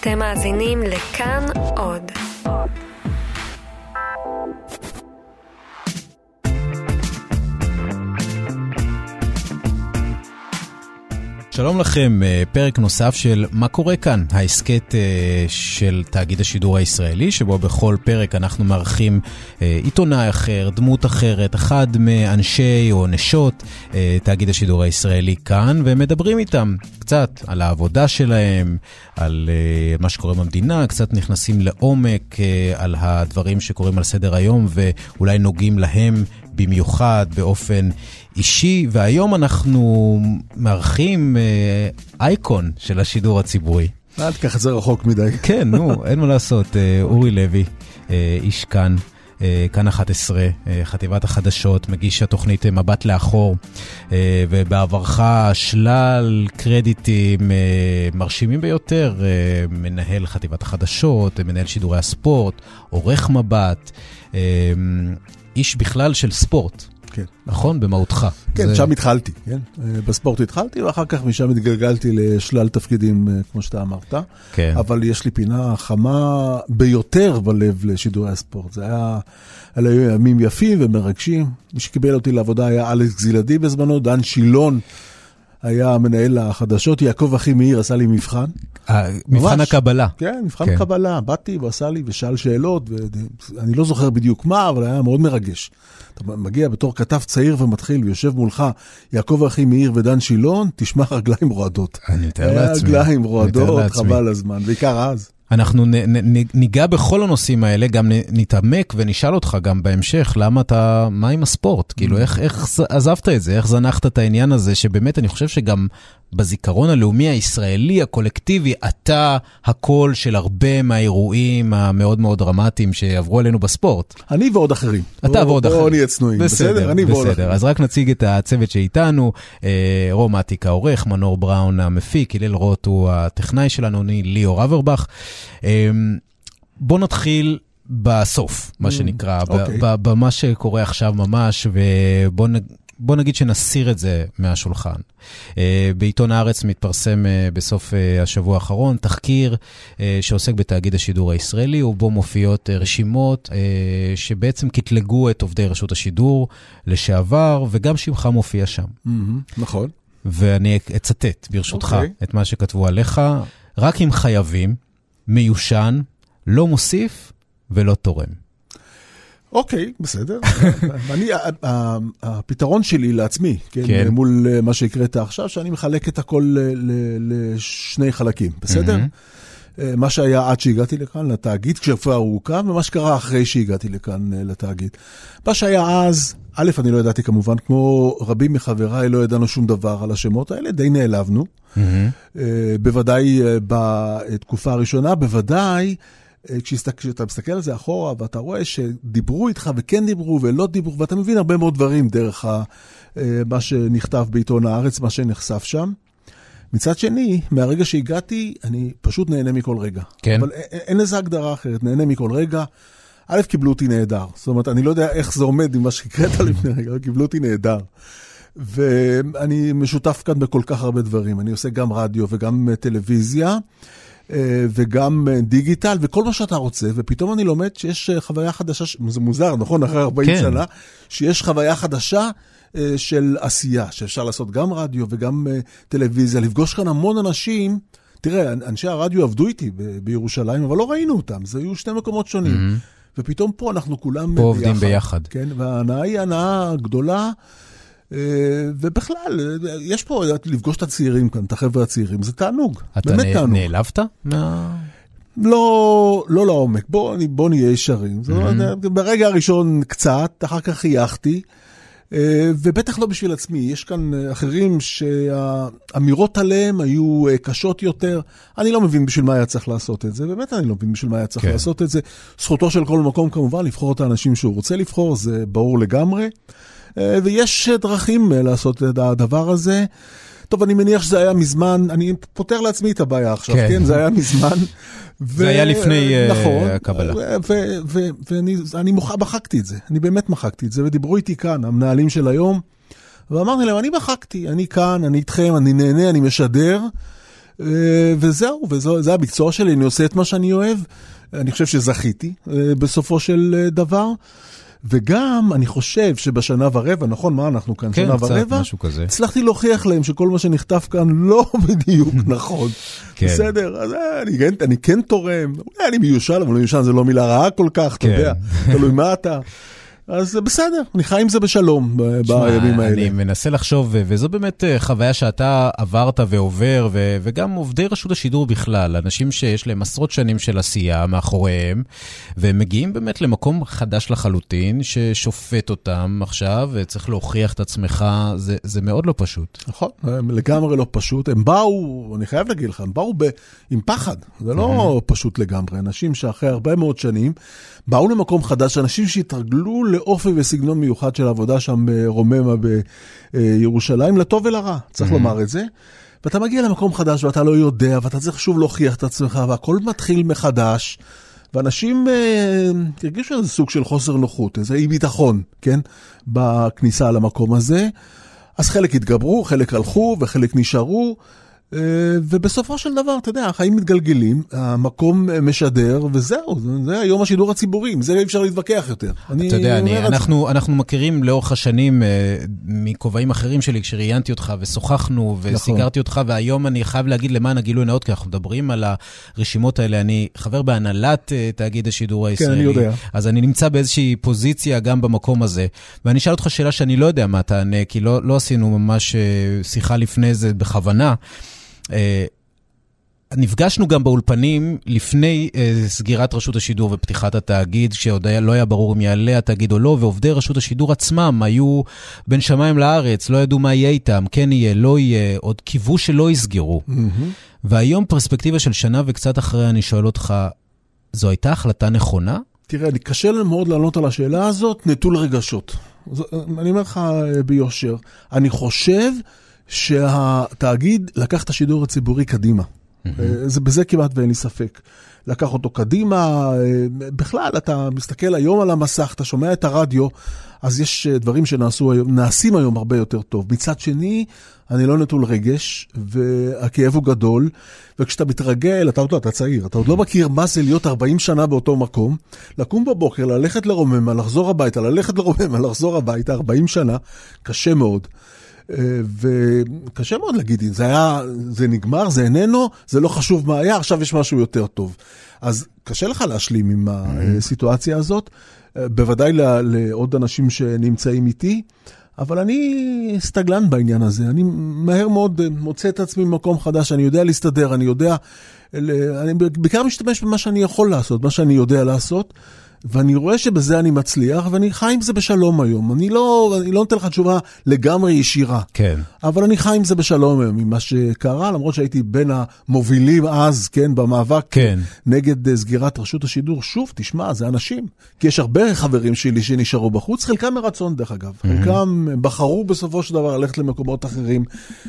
אתם מאזינים לכאן עוד. שלום לכם, אה, פרק נוסף של מה קורה כאן, ההסכת אה, של תאגיד השידור הישראלי, שבו בכל פרק אנחנו מארחים אה, עיתונאי אחר, דמות אחרת, אחד מאנשי או נשות תאגיד השידור הישראלי כאן, ומדברים איתם קצת על העבודה שלהם, על מה שקורה במדינה, קצת נכנסים לעומק על הדברים שקורים על סדר היום ואולי נוגעים להם במיוחד באופן אישי, והיום אנחנו מארחים אה, אייקון של השידור הציבורי. אל תיקח את זה רחוק מדי. כן, נו, אין מה לעשות. אה, אורי לוי, אה, איש כאן. כאן 11, חטיבת החדשות, מגיש התוכנית מבט לאחור, ובעברך שלל קרדיטים מרשימים ביותר, מנהל חטיבת החדשות, מנהל שידורי הספורט, עורך מבט, איש בכלל של ספורט. כן. נכון? במהותך. כן, זה... שם התחלתי, כן. אה, בספורט התחלתי, ואחר כך משם התגלגלתי לשלל תפקידים, אה, כמו שאתה אמרת. כן. אבל יש לי פינה חמה ביותר בלב לשידורי הספורט. זה היה, אלה היו ימים יפים ומרגשים. מי שקיבל אותי לעבודה היה אלכס גזילדי בזמנו, דן שילון. היה מנהל החדשות, יעקב אחי מאיר עשה לי מבחן. אה, מבחן הקבלה. כן, מבחן כן. קבלה. באתי והוא עשה לי ושאל שאלות, ואני לא זוכר בדיוק מה, אבל היה מאוד מרגש. אתה מגיע בתור כתב צעיר ומתחיל, ויושב מולך יעקב אחי מאיר ודן שילון, תשמע רגליים רועדות. אני מתאר לעצמי. רגליים רועדות, חבל הזמן, בעיקר אז. אנחנו נ, נ, ניגע בכל הנושאים האלה, גם נתעמק ונשאל אותך גם בהמשך, למה אתה, מה עם הספורט? כאילו, איך, איך עזבת את זה? איך זנחת את העניין הזה, שבאמת, אני חושב שגם בזיכרון הלאומי הישראלי, הקולקטיבי, אתה הקול של הרבה מהאירועים המאוד מאוד דרמטיים שעברו עלינו בספורט. אני ועוד אחרים. אתה ועוד אחרים. בואו נהיה צנועים, בסדר? בסדר, אני ועוד אחרים. אז רק נציג את הצוות שאיתנו, אה, רום אטיק העורך, מנור בראון המפיק, הלל רוט הוא הטכנאי שלנו, אני ליאור אברבך. אה, בואו נתחיל בסוף, מה mm, שנקרא, אוקיי. במה שקורה עכשיו ממש, ובואו בוא נגיד שנסיר את זה מהשולחן. Uh, בעיתון הארץ מתפרסם uh, בסוף uh, השבוע האחרון תחקיר שעוסק בתאגיד השידור הישראלי, ובו מופיעות רשימות שבעצם קטלגו את עובדי רשות השידור לשעבר, וגם שמך מופיע שם. Mm-hmm, נכון. ואני אצטט, ברשותך, okay. אוקיי. את מה שכתבו עליך. רק אם חייבים, מיושן, לא מוסיף ולא תורם. אוקיי, בסדר. אני, הפתרון שלי לעצמי, כן, כן. מול אה, מה שהקראת עכשיו, שאני מחלק את הכל לשני חלקים, בסדר? אה, מה שהיה עד שהגעתי לכאן, לתאגיד, כשכבר הוא הוקם, ומה שקרה אחרי שהגעתי לכאן אה, לתאגיד. מה שהיה אז, א', אני לא ידעתי כמובן, כמו רבים מחבריי, לא ידענו שום דבר על השמות האלה, די נעלבנו. בוודאי בתקופה הראשונה, בוודאי כשאתה מסתכל על זה אחורה ואתה רואה שדיברו איתך וכן דיברו ולא דיברו, ואתה מבין הרבה מאוד דברים דרך ה, אה, מה שנכתב בעיתון הארץ, מה שנחשף שם. מצד שני, מהרגע שהגעתי, אני פשוט נהנה מכל רגע. כן. אבל אין, אין לזה הגדרה אחרת, נהנה מכל רגע. א', קיבלו אותי נהדר. זאת אומרת, אני לא יודע איך זה עומד עם מה שהקראת לפני רגע, אבל קיבלו אותי נהדר. ואני משותף כאן בכל כך הרבה דברים. אני עושה גם רדיו וגם טלוויזיה. אה, וגם אה, דיגיטל וכל מה שאתה רוצה, ופתאום אני לומד שיש אה, חוויה חדשה, זה מוזר, נכון? אחרי 40 כן. שנה, שיש חוויה חדשה של עשייה, שאפשר לעשות גם רדיו וגם טלוויזיה, לפגוש כאן המון אנשים. תראה, אנשי הרדיו עבדו איתי בירושלים, אבל לא ראינו אותם, זה היו שני מקומות שונים. Mm-hmm. ופתאום פה אנחנו כולם פה ביחד. פה עובדים ביחד. כן, וההנאה היא הנאה גדולה. אה, ובכלל, יש פה לפגוש את הצעירים כאן, את החבר'ה הצעירים, זה תענוג, באמת תענוג. אתה נעלבת? לא, לא לעומק, בוא, בוא נהיה ישרים. Mm-hmm. ברגע הראשון קצת, אחר כך חייכתי, אה, ובטח לא בשביל עצמי. יש כאן אחרים שהאמירות עליהם היו אה, קשות יותר. אני לא מבין בשביל מה היה צריך לעשות את זה, באמת אני לא מבין בשביל מה היה צריך כן. לעשות את זה. זכותו של כל מקום כמובן לבחור את האנשים שהוא רוצה לבחור, זה ברור לגמרי. אה, ויש דרכים אה, לעשות את הדבר הזה. טוב, אני מניח שזה היה מזמן, אני פותר לעצמי את הבעיה עכשיו, כן, כן? זה היה מזמן. ו... זה היה לפני uh, נכון, הקבלה. ואני מח... מחקתי את זה, אני באמת מחקתי את זה, ודיברו איתי כאן, המנהלים של היום, ואמרתי להם, אני מחקתי, אני כאן, אני איתכם, אני נהנה, אני משדר, וזהו, וזה המקצוע שלי, אני עושה את מה שאני אוהב. אני חושב שזכיתי בסופו של דבר. וגם, אני חושב שבשנה ורבע, נכון, מה אנחנו כאן, כן, שנה קצת, ורבע? משהו כזה. הצלחתי להוכיח להם שכל מה שנכתב כאן לא בדיוק נכון. כן. בסדר, אז אה, אני, כן- אני כן תורם, אני מיושן, אבל מיושן זה לא מילה רעה כל כך, אתה כן. יודע, תלוי מה אתה. אז בסדר, אני חי עם זה בשלום בימים האלה. אני מנסה לחשוב, וזו באמת אה, חוויה שאתה עברת ועובר, ו- וגם עובדי רשות השידור בכלל, אנשים שיש להם עשרות שנים של עשייה מאחוריהם, והם מגיעים באמת למקום חדש לחלוטין, ששופט אותם עכשיו, וצריך להוכיח את עצמך, זה, זה מאוד לא פשוט. נכון, לגמרי לא פשוט. הם באו, אני חייב להגיד לך, הם באו ב, עם פחד. זה לא פשוט לגמרי. אנשים שאחרי הרבה מאוד שנים באו למקום חדש, אנשים שהתרגלו לאופי וסגנון מיוחד של עבודה שם ברוממה בירושלים, לטוב ולרע, צריך לומר את זה. ואתה מגיע למקום חדש ואתה לא יודע, ואתה צריך שוב להוכיח את עצמך, והכל מתחיל מחדש. ואנשים אה, הרגישו איזה סוג של חוסר נוחות, איזה אי ביטחון, כן? בכניסה למקום הזה. אז חלק התגברו, חלק הלכו וחלק נשארו, ובסופו של דבר, אתה יודע, החיים מתגלגלים, המקום אה, משדר, וזהו, זה, היום השידור הציבורי, עם זה אי אפשר להתווכח יותר. אתה יודע, אני. אנחנו, אנחנו מכירים לאורך השנים אה, מכובעים אחרים שלי, כשראיינתי אותך ושוחחנו נכון. וסיגרתי אותך, והיום אני חייב להגיד למען הגילוי נאות, כי אנחנו מדברים על הרשימות האלה, אני חבר בהנהלת אה, תאגיד השידור הישראלי. כן, אני יודע. אז אני נמצא באיזושהי פוזיציה גם במקום הזה, ואני אשאל אותך שאלה שאני לא יודע מה תענה, כי לא, לא עשינו ממש אה, שיחה לפני זה בכוונה. אה, נפגשנו גם באולפנים לפני אה, סגירת רשות השידור ופתיחת התאגיד, כשעוד היה, לא היה ברור אם יעלה התאגיד או לא, ועובדי רשות השידור עצמם היו בין שמיים לארץ, לא ידעו מה יהיה איתם, כן יהיה, לא יהיה, עוד קיוו שלא יסגרו. מהמם. והיום פרספקטיבה של שנה וקצת אחרי, אני שואל אותך, זו הייתה החלטה נכונה? תראה, אני קשה לי מאוד לענות על השאלה הזאת, נטול רגשות. ז- אני אומר לך אה, ביושר, אני חושב שהתאגיד לקח את השידור הציבורי קדימה. אה, זה, בזה כמעט ואין לי ספק. לקח אותו קדימה, אה, בכלל, אתה מסתכל היום על המסך, אתה שומע את הרדיו, אז יש אה, דברים שנעשו היום, נעשים היום הרבה יותר טוב. מצד שני, אני לא נטול רגש, והכאב הוא גדול, וכשאתה מתרגל, אתה עוד לא, אתה צעיר, אתה עוד לא מכיר מה זה להיות 40 שנה באותו מקום, לקום בבוקר, ללכת לרוממה, לחזור הביתה, ללכת לרוממה, לחזור הביתה, 40 שנה, קשה מאוד. וקשה מאוד להגיד, זה היה, זה נגמר, זה איננו, זה לא חשוב מה היה, עכשיו יש משהו יותר טוב. אז קשה לך להשלים עם הסיטואציה הזאת, בוודאי לעוד אנשים שנמצאים איתי, אבל אני סטגלן בעניין הזה, אני מהר מאוד מוצא את עצמי במקום חדש, אני יודע להסתדר, אני יודע, אני בעיקר משתמש במה שאני יכול לעשות, מה שאני יודע לעשות. ואני רואה שבזה אני מצליח, ואני חי עם זה בשלום היום. אני לא, אני לא נותן לך תשובה לגמרי ישירה. כן. אבל אני חי עם זה בשלום היום, עם מה שקרה, למרות שהייתי בין המובילים אז, כן, במאבק כן. נגד אה, סגירת רשות השידור. שוב, תשמע, זה אנשים. כי יש הרבה חברים שלי שנשארו בחוץ, חלקם מרצון דרך אגב. חלקם אה, בחרו בסופו של דבר ללכת למקומות אחרים,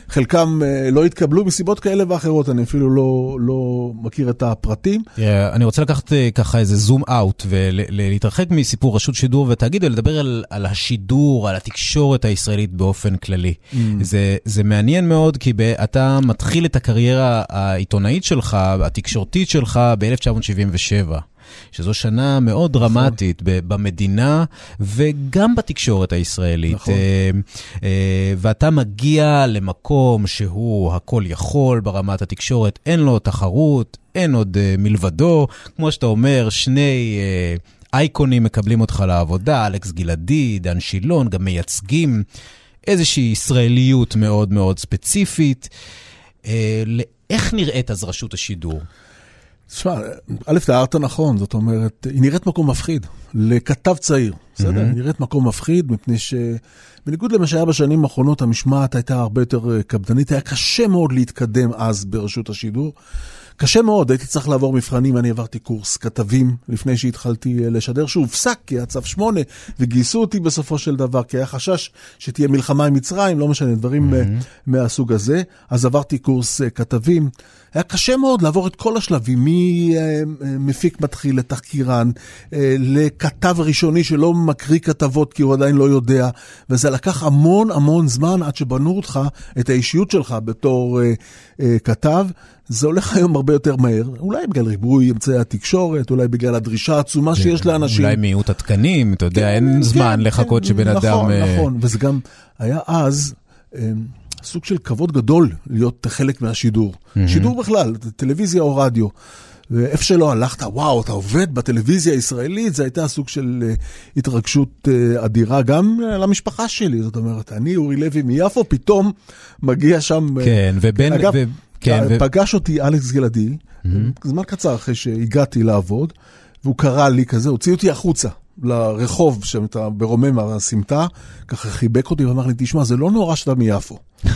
חלקם אה, לא התקבלו מסיבות כאלה ואחרות, אני אפילו לא, לא מכיר את הפרטים. תראה, אני רוצה לקחת ככה איזה זום אאוט ולהתרחק מסיפור רשות שידור ותאגיד ולדבר על, על השידור, על התקשורת הישראלית באופן כללי. Mm. זה, זה מעניין מאוד כי ב, אתה מתחיל את הקריירה העיתונאית שלך, התקשורתית שלך ב-1977. שזו שנה מאוד דרמטית ב- במדינה וגם בתקשורת הישראלית. נכון. אה, אה, ואתה מגיע למקום שהוא הכל יכול ברמת התקשורת, אין לו תחרות, אין עוד אה, מלבדו. כמו שאתה אומר, שני אייקונים מקבלים אותך לעבודה, אלכס גלעדי, דן שילון, גם מייצגים איזושהי ישראליות מאוד מאוד ספציפית. אה, איך נראית אז רשות השידור? תשמע, א', תיארת נכון, זאת אומרת, היא נראית מקום מפחיד, לכתב צעיר, בסדר? היא נראית מקום מפחיד, מפני ש... בניגוד למה שהיה בשנים האחרונות, המשמעת הייתה הרבה יותר אה, קפדנית, היה קשה מאוד להתקדם אז ברשות השידור. קשה מאוד, הייתי צריך לעבור מבחנים, אני עברתי קורס כתבים לפני שהתחלתי אה, לשדר, שהופסק כי היה צו 8, וגייסו אותי בסופו של דבר, כי היה חשש שתהיה מלחמה עם מצרים, לא משנה, דברים mm-hmm. מהסוג הזה. אז עברתי קורס אה, כתבים. היה קשה מאוד לעבור את כל השלבים, ממפיק מתחיל לתחקירן, לכתב ראשוני שלא מקריא כתבות כי הוא עדיין לא יודע, וזה לקח המון המון זמן עד שבנו אותך, את האישיות שלך בתור כתב. זה הולך היום הרבה יותר מהר, אולי בגלל ריבוי אמצעי התקשורת, אולי בגלל הדרישה העצומה כן, שיש לאנשים. אולי מיעוט התקנים, אתה יודע, כן, אין כן, זמן כן, לחכות שבן נכון, אדם... נכון, נכון, וזה גם היה אז... אה, סוג של כבוד גדול להיות חלק מהשידור. שידור בכלל, טלוויזיה או רדיו. ואיפה שלא הלכת, וואו, אתה עובד בטלוויזיה הישראלית, זה הייתה סוג של uh, התרגשות uh, אדירה גם uh, למשפחה שלי. זאת אומרת, אני, אורי לוי מיפו, פתאום מגיע שם... כן, uh, ובין... אגב, ו... כן, ו... פגש אותי אלכס גלעדי, mm-hmm. זמן קצר אחרי שהגעתי לעבוד, והוא קרא לי כזה, הוציא אותי החוצה. לרחוב שאתה ברומם הסמטה, ככה חיבק אותי ואמר לי, תשמע, זה לא נורא שאתה מיפו.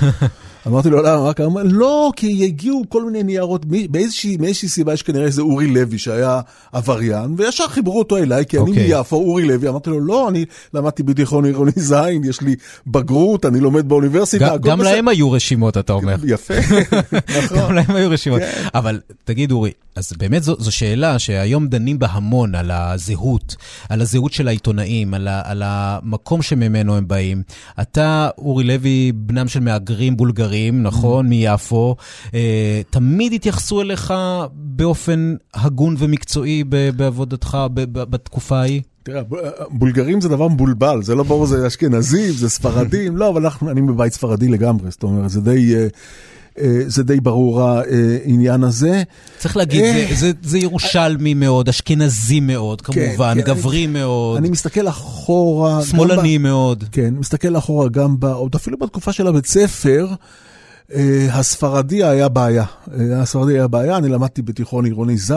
אמרתי לו, למה? רק אמר, לא, כי הגיעו כל מיני ניירות, באיזושהי, מאיזושהי סיבה יש כנראה איזה אורי לוי שהיה עבריין, וישר חיברו אותו אליי, כי. אני אוקיי. מיפו, אורי לוי, אמרתי לו, לא, אני למדתי בתיכון עירוני ז', יש לי בגרות, אני לומד באוניברסיטה. גם להם היו רשימות, אתה אומר. יפה, נכון. גם להם היו רשימות. כן. אבל תגיד, אורי, אז באמת זו, שאלה שהיום דנים בה המון, על הזהות, על הזהות של העיתונאים, על המקום שממנו הם באים. אתה, אורי לוי, בנם של מהגרים בולגרים, נכון, מיפו, אה, תמיד התייחסו אליך באופן הגון ומקצועי בעבודתך בתקופה ההיא? תראה, בולגרים זה דבר מבולבל, זה לא ברור, זה אשכנזים, זה ספרדים, לא, אבל אנחנו, אני בבית ספרדי לגמרי, זאת אומרת, זה די... אה, אה, זה די ברור העניין הזה. צריך להגיד, זה, זה, זה ירושלמי מאוד, אשכנזי מאוד, כן, כמובן, כן, גברי אני, מאוד. אני מסתכל אחורה... שמאלני. מאוד. כן, מסתכל אחורה גם, ב, עוד אפילו בתקופה של הבית ספר. Uh, הספרדי היה בעיה, uh, הספרדי היה בעיה, אני למדתי בתיכון עירוני ז'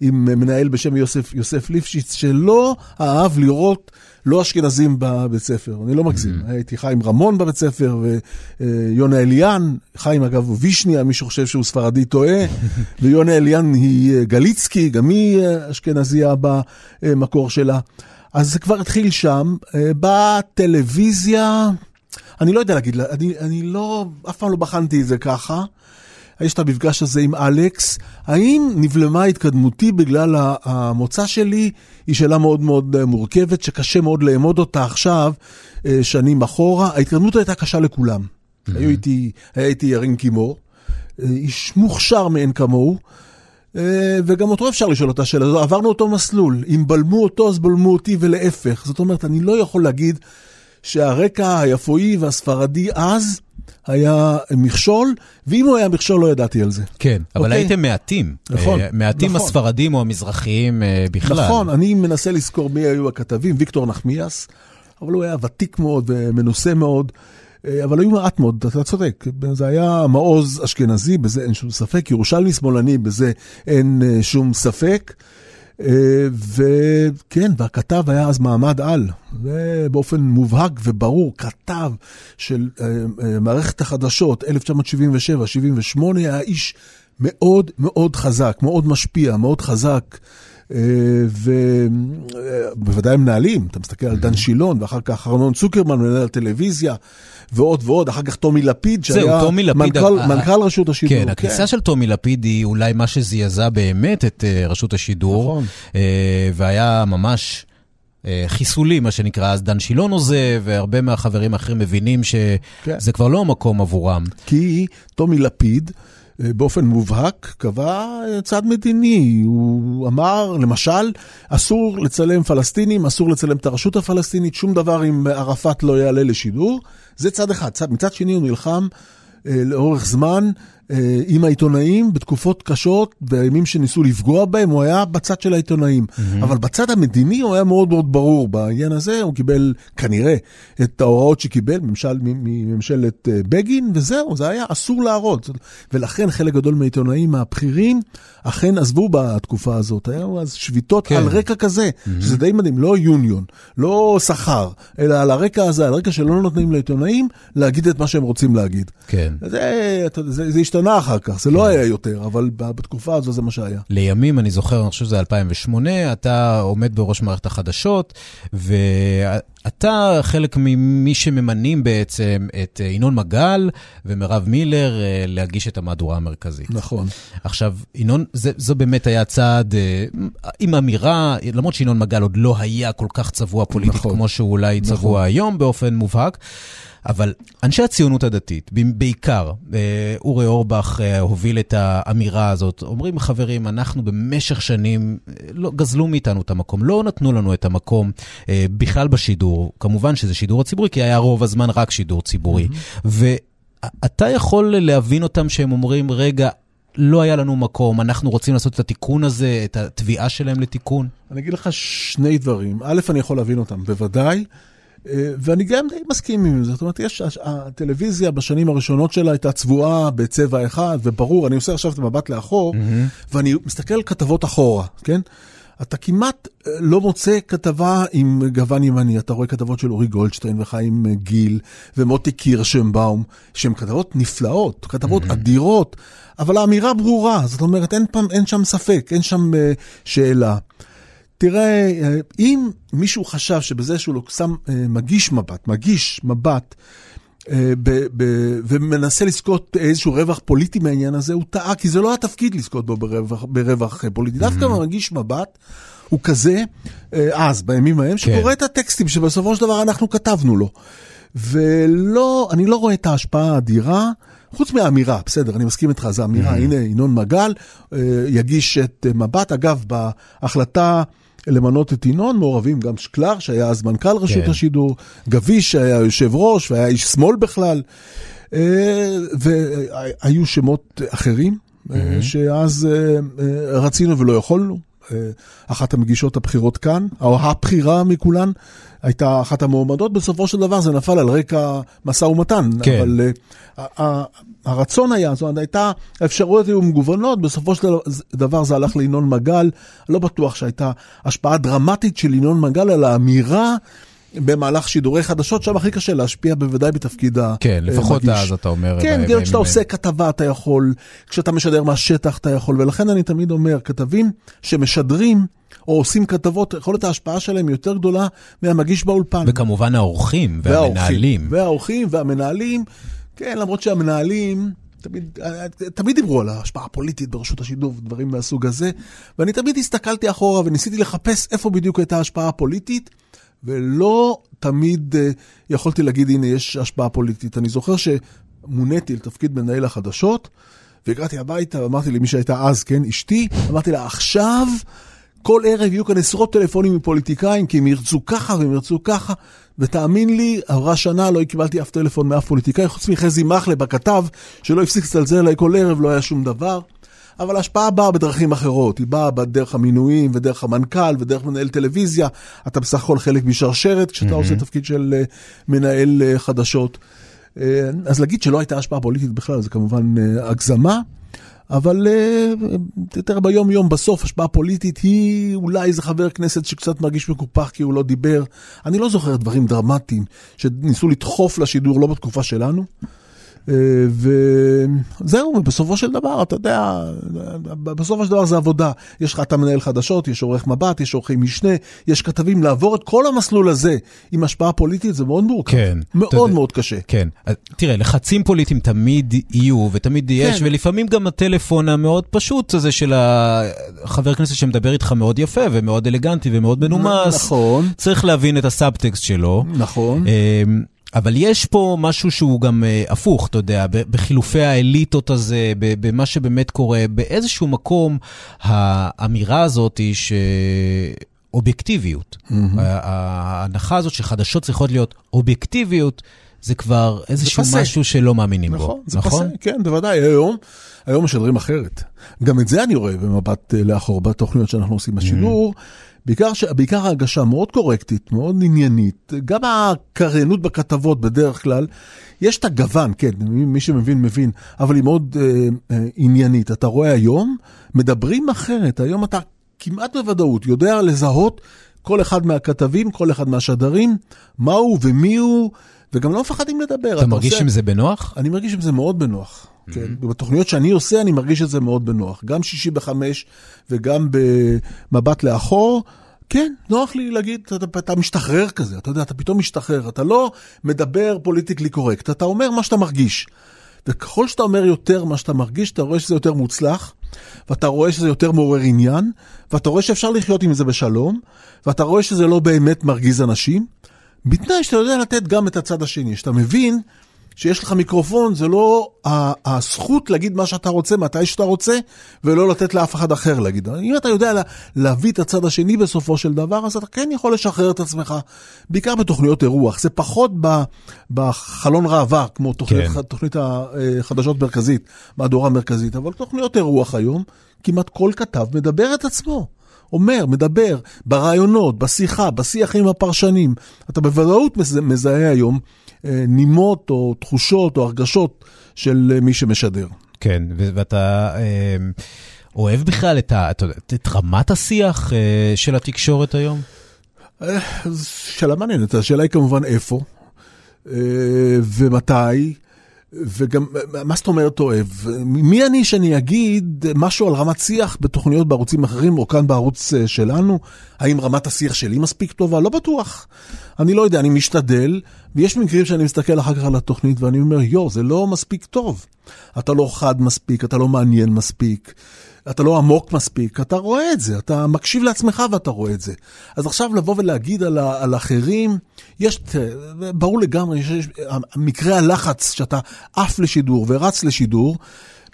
עם מנהל בשם יוסף, יוסף ליפשיץ, שלא אהב לראות לא אשכנזים בבית ספר, אני לא מגזים. Mm-hmm. הייתי חיים רמון בבית ספר, ויונה אליאן, חיים אגב וישניה, מי שחושב שהוא ספרדי טועה, ויונה אליאן היא אה, גליצקי, גם היא אה, אשכנזיה במקור שלה. אז זה כבר התחיל שם, אה, בטלוויזיה, אני לא יודע להגיד, אני, אני לא, אף פעם לא בחנתי את זה ככה. יש את המפגש הזה עם אלכס, האם נבלמה התקדמותי בגלל המוצא שלי? היא שאלה מאוד מאוד אה, מורכבת, שקשה מאוד לאמוד אותה עכשיו, אה, שנים אחורה. ההתקדמות הייתה קשה לכולם. Mm-hmm. היו איתי, היה איתי ירין קימור, אה, איש מוכשר מאין כמוהו. וגם אותו אפשר לשאול אותה שאלה, עברנו אותו מסלול, אם בלמו אותו אז בלמו אותי ולהפך. זאת אומרת, אני לא יכול להגיד שהרקע היפואי והספרדי אז היה מכשול, ואם הוא היה מכשול לא ידעתי על זה. כן, אבל אוקיי? הייתם מעטים. נכון. אה, מעטים נכון. הספרדים או המזרחיים אה, בכלל. נכון, אני מנסה לזכור מי היו הכתבים, ויקטור נחמיאס, אבל הוא היה ותיק מאוד ומנוסה מאוד. אה, אבל היו מעט מאוד, אתה צודק, זה היה מעוז אשכנזי, בזה אין שום ספק, ירושלמי שמאלני, בזה אין שום ספק. אה, וכן, והכתב היה אז מעמד על, ובאופן מובהק וברור, כתב של אה, אה, מערכת החדשות 1977-78 היה איש מאוד מאוד חזק, מאוד משפיע, מאוד חזק. ובוודאי מנהלים, אתה מסתכל על דן שילון, ואחר כך ארנון צוקרמן, מנהל הטלוויזיה, ועוד ועוד, אחר כך טומי לפיד, שהיה מנכ"ל, מנכ"ל רשות השידור. כן, הכניסה כן. של טומי לפיד היא אולי מה שזעזע באמת את רשות השידור, נכון. והיה ממש... חיסולי, מה שנקרא, אז דן שילון עוזב, והרבה מהחברים האחרים מבינים שזה כן. כבר לא המקום עבורם. כי טומי לפיד, באופן מובהק קבע צעד מדיני. הוא אמר, למשל, אסור לצלם פלסטינים, אסור לצלם את הרשות הפלסטינית, שום דבר אם ערפאת לא יעלה לשידור. זה צד אחד. צד, מצד שני הוא נלחם אה, לאורך זמן אה, עם העיתונאים בתקופות קשות, בימים שניסו לפגוע בהם, הוא היה בצד של העיתונאים. Mm-hmm. אבל בצד המדיני הוא היה מאוד מאוד ברור. בעניין הזה הוא קיבל כנראה את ההוראות שקיבל ממשל, מממשלת אה, בגין, וזהו, זה היה אסור להראות. ולכן חלק גדול מהעיתונאים הבכירים אכן עזבו בתקופה הזאת. היו אז שביתות כן. על רקע כזה, mm-hmm. שזה די מדהים, לא יוניון, לא שכר, אלא על הרקע הזה, על הרקע שלא נותנים לעיתונאים להגיד את מה שהם רוצים להגיד. כן. זה, זה, זה, זה השתנה אחר כך, זה לא כן. היה יותר, אבל בתקופה הזו זה מה שהיה. לימים, אני זוכר, אני חושב שזה 2008, אתה עומד בראש מערכת החדשות, ואתה חלק ממי שממנים בעצם את ינון מגל ומרב מילר אה, להגיש את המהדורה המרכזית. נכון. עכשיו, ינון, זה, זו באמת היה צעד אה, עם אמירה, למרות שינון מגל עוד לא היה כל כך צבוע פוליטית נכון. כמו שהוא אולי נכון. צבוע היום באופן מובהק. אבל אנשי הציונות הדתית, בעיקר, אה, אורי אורבך אה, הוביל את האמירה הזאת, אומרים, חברים, אנחנו במשך שנים, אה, לא, גזלו מאיתנו את המקום, לא נתנו לנו את המקום בכלל בשידור. כמובן שזה שידור הציבורי, כי היה רוב הזמן רק שידור ציבורי. Mm-hmm. ואתה יכול להבין אותם שהם אומרים, רגע, לא היה לנו מקום, אנחנו רוצים לעשות את התיקון הזה, את התביעה שלהם לתיקון? אני אגיד לך שני דברים. א', אני יכול להבין אותם, בוודאי. אה, ואני גם די מסכים עם זה, זאת אומרת, יש, הטלוויזיה בשנים הראשונות שלה הייתה צבועה בצבע אחד, וברור, אני עושה עכשיו את המבט לאחור, mm-hmm. ואני מסתכל על כתבות אחורה, כן? אתה כמעט אה, לא מוצא כתבה עם גוון ימני, אתה רואה כתבות של אורי גולדשטיין וחיים גיל ומוטי קירשנבאום, שהן כתבות נפלאות, כתבות mm-hmm. אדירות, אבל האמירה ברורה, זאת אומרת, אין, פעם, אין שם ספק, אין שם uh, שאלה. תראה, אה, אם מישהו חשב שבזה שהוא לא שם, אה, מגיש מבט, מגיש מבט, אה, ב, ב, ומנסה לזכות איזשהו רווח פוליטי מהעניין הזה, הוא טעה, כי זה לא התפקיד לזכות בו ברווח, ברווח פוליטי. דווקא. מגיש מבט הוא כזה, אז, בימים ההם, כן. שקורא את הטקסטים שבסופו של דבר אנחנו כתבנו לו. ולא, אני לא רואה את ההשפעה האדירה. חוץ מהאמירה, בסדר, אני מסכים איתך, זו אמירה, mm-hmm. הנה ינון מגל יגיש את מבט. אגב, בהחלטה למנות את ינון, מעורבים גם שקלר, שהיה אז מנכ"ל רשות כן. השידור, גביש, שהיה יושב ראש והיה איש שמאל בכלל, אה, והיו שמות אחרים, mm-hmm. שאז אה, רצינו ולא יכולנו. אחת המגישות הבכירות כאן, או הבכירה מכולן, הייתה אחת המועמדות, בסופו של דבר זה נפל על רקע משא ומתן. כן. אבל הרצון היה, זאת אומרת, הייתה, האפשרויות היו מגוונות, בסופו של דבר זה הלך לינון מגל, לא בטוח שהייתה השפעה דרמטית של ינון מגל על האמירה. במהלך שידורי חדשות, שם הכי קשה להשפיע בוודאי בתפקיד המגיש. כן, לפחות מגיש. אז אתה אומר. כן, גם כשאתה עושה כתבה אתה יכול, כשאתה משדר מהשטח אתה יכול, ולכן אני תמיד אומר, כתבים שמשדרים או עושים כתבות, יכולת ההשפעה שלהם יותר גדולה מהמגיש באולפן. וכמובן האורחים והמנהלים. והאורחים והמנהלים, כן, למרות שהמנהלים... תמיד, תמיד דיברו על ההשפעה הפוליטית ברשות השידור ודברים מהסוג הזה, ואני תמיד הסתכלתי אחורה וניסיתי לחפש איפה בדיוק הייתה ההשפעה הפוליטית, ולא תמיד uh, יכולתי להגיד, הנה, יש השפעה פוליטית. אני זוכר שמוניתי לתפקיד מנהל החדשות, והגעתי הביתה ואמרתי למי שהייתה אז, כן, אשתי, אמרתי לה, עכשיו... כל ערב יהיו כאן עשרות טלפונים מפוליטיקאים, כי הם ירצו ככה והם ירצו ככה. ותאמין לי, עברה שנה, לא קיבלתי אף טלפון מאף פוליטיקאי, חוץ מחזי מחלב הכתב, שלא הפסיק לצלצל אליי כל ערב, לא היה שום דבר. אבל ההשפעה באה בדרכים אחרות, היא באה בדרך המינויים ודרך המנכ"ל ודרך מנהל טלוויזיה. אתה בסך הכל חלק משרשרת כשאתה mm-hmm. עושה תפקיד של uh, מנהל uh, חדשות. Uh, אז להגיד שלא הייתה השפעה פוליטית בכלל, זה כמובן הגזמה. אבל יותר ביום יום בסוף השפעה פוליטית היא אולי איזה חבר כנסת שקצת מרגיש מקופח כי הוא לא דיבר. אני לא זוכר דברים דרמטיים שניסו לדחוף לשידור לא בתקופה שלנו. אה, וזהו, ובסופו של דבר, אתה יודע, בסופו של דבר זה עבודה. יש לך, אתה מנהל חדשות, יש עורך מבט, יש עורכי משנה, יש כתבים. לעבור את כל המסלול הזה עם השפעה פוליטית זה מאוד מורכב. כן. מאוד מאוד קשה. כן. תראה, לחצים פוליטיים תמיד יהיו ותמיד יש, כן. ולפעמים גם הטלפון המאוד פשוט הזה של החבר כנסת שמדבר איתך מאוד יפה ומאוד אלגנטי ומאוד מנומס. נכון. צריך להבין את הסאבטקסט שלו. נכון. אבל יש פה משהו שהוא גם uh, הפוך, אתה יודע, בחילופי האליטות הזה, במה שבאמת קורה, באיזשהו מקום האמירה הזאת היא שאובייקטיביות. Mm-hmm. ההנחה הזאת שחדשות צריכות להיות אובייקטיביות, זה כבר איזשהו זה משהו שלא מאמינים נכון, בו, זה נכון? פסה, כן, בוודאי, היום, היום משדרים אחרת. גם את זה אני רואה במבט אה, לאחור בתוכניות שאנחנו עושים בשידור. Mm-hmm. בעיקר, ש... בעיקר ההגשה מאוד קורקטית, מאוד עניינית, גם הקריינות בכתבות בדרך כלל, יש את הגוון, כן, מי שמבין מבין, אבל היא מאוד אה, אה, עניינית. אתה רואה היום, מדברים אחרת, היום אתה כמעט בוודאות יודע לזהות כל אחד מהכתבים, כל אחד מהשדרים, מהו ומי הוא, וגם לא מפחדים לדבר. אתה מרגיש עושה... עם זה בנוח? אני מרגיש עם זה מאוד בנוח. כן, בתוכניות שאני עושה, אני מרגיש את זה מאוד בנוח. גם שישי בחמש וגם במבט לאחור. כן, נוח לי להגיד, אתה, אתה משתחרר כזה, אתה יודע, אתה פתאום משתחרר, אתה לא מדבר פוליטיקלי קורקט, אתה אומר מה שאתה מרגיש. וככל שאתה אומר יותר מה שאתה מרגיש, אתה רואה שזה יותר מוצלח, ואתה רואה שזה יותר מעורר עניין, ואתה רואה שאפשר לחיות עם זה בשלום, ואתה רואה שזה לא באמת מרגיז אנשים, בתנאי שאתה יודע לתת גם את הצד השני, שאתה מבין שיש לך מיקרופון, זה לא הזכות להגיד מה שאתה רוצה, מתי שאתה רוצה, ולא לתת לאף אחד אחר להגיד. אם אתה יודע להביא את הצד השני בסופו של דבר, אז אתה כן יכול לשחרר את עצמך, בעיקר בתוכניות אירוח. זה פחות בחלון ראווה, כמו תוכנית, כן. תוכנית החדשות מרכזית, מהדורה מרכזית, אבל תוכניות אירוח היום, כמעט כל כתב מדבר את עצמו. אומר, מדבר, ברעיונות, בשיחה, בשיח עם הפרשנים. אתה בוודאות מזהה היום אה, נימות או תחושות או הרגשות של אה, מי שמשדר. כן, ואתה אה, אוהב בכלל את, ה, את, את רמת השיח של התקשורת היום? שאלה מעניינת, השאלה היא כמובן איפה ומתי. וגם, מה זאת אומרת אוהב? מי אני שאני אגיד משהו על רמת שיח בתוכניות בערוצים אחרים, או כאן בערוץ אה, שלנו? האם רמת השיח שלי מספיק טובה? לא בטוח. אני לא יודע, אני משתדל, ויש מקרים שאני מסתכל אחר כך על התוכנית ואני אומר, יואו, זה לא מספיק טוב. אתה לא חד מספיק, אתה לא מעניין מספיק. אתה לא עמוק מספיק, אתה רואה את זה, אתה מקשיב לעצמך ואתה רואה את זה. אז עכשיו לבוא ולהגיד על, על אחרים, יש, ברור לגמרי, יש מקרה הלחץ שאתה עף לשידור ורץ לשידור,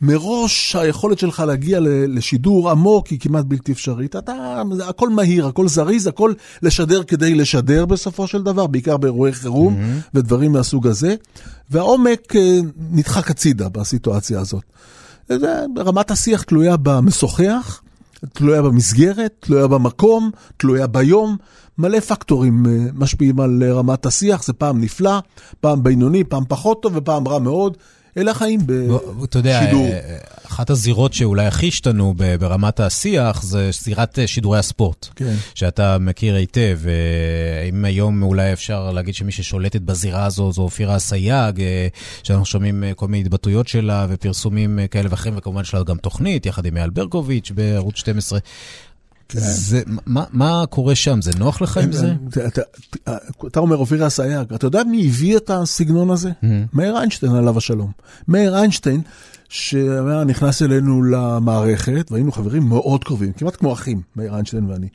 מראש היכולת שלך להגיע לשידור עמוק היא כמעט בלתי אפשרית. אתה, הכל מהיר, הכל זריז, הכל לשדר כדי לשדר בסופו של דבר, בעיקר באירועי חירום mm-hmm. ודברים מהסוג הזה, והעומק אה, נדחק הצידה בסיטואציה הזאת. רמת השיח תלויה במשוחח, תלויה במסגרת, תלויה במקום, תלויה ביום. מלא פקטורים אה, משפיעים על אה, רמת השיח, זה פעם נפלא, פעם בינוני, פעם פחות טוב ופעם רע מאוד. אלה החיים בשידור. אתה יודע, אה, אחת הזירות שאולי הכי השתנו ברמת השיח זה זירת אה, שידורי הספורט. כן. שאתה מכיר היטב. אה, אם היום אולי אפשר להגיד שמי ששולטת בזירה הזו זו אופירה אסייג, שאנחנו שומעים כל מיני התבטאויות שלה ופרסומים כאלה ואחרים, וכמובן יש לה גם תוכנית יחד עם אייל ברקוביץ' בערוץ 12. כן. זה, מה, מה קורה שם? זה נוח לך עם זה? אתה, אתה אומר אופירה אסייג, אתה יודע מי הביא את הסגנון הזה? מאיר איינשטיין עליו השלום. מאיר איינשטיין, שנכנס אלינו למערכת, והיינו חברים מאוד קרובים, כמעט כמו אחים, מאיר איינשטיין ואני.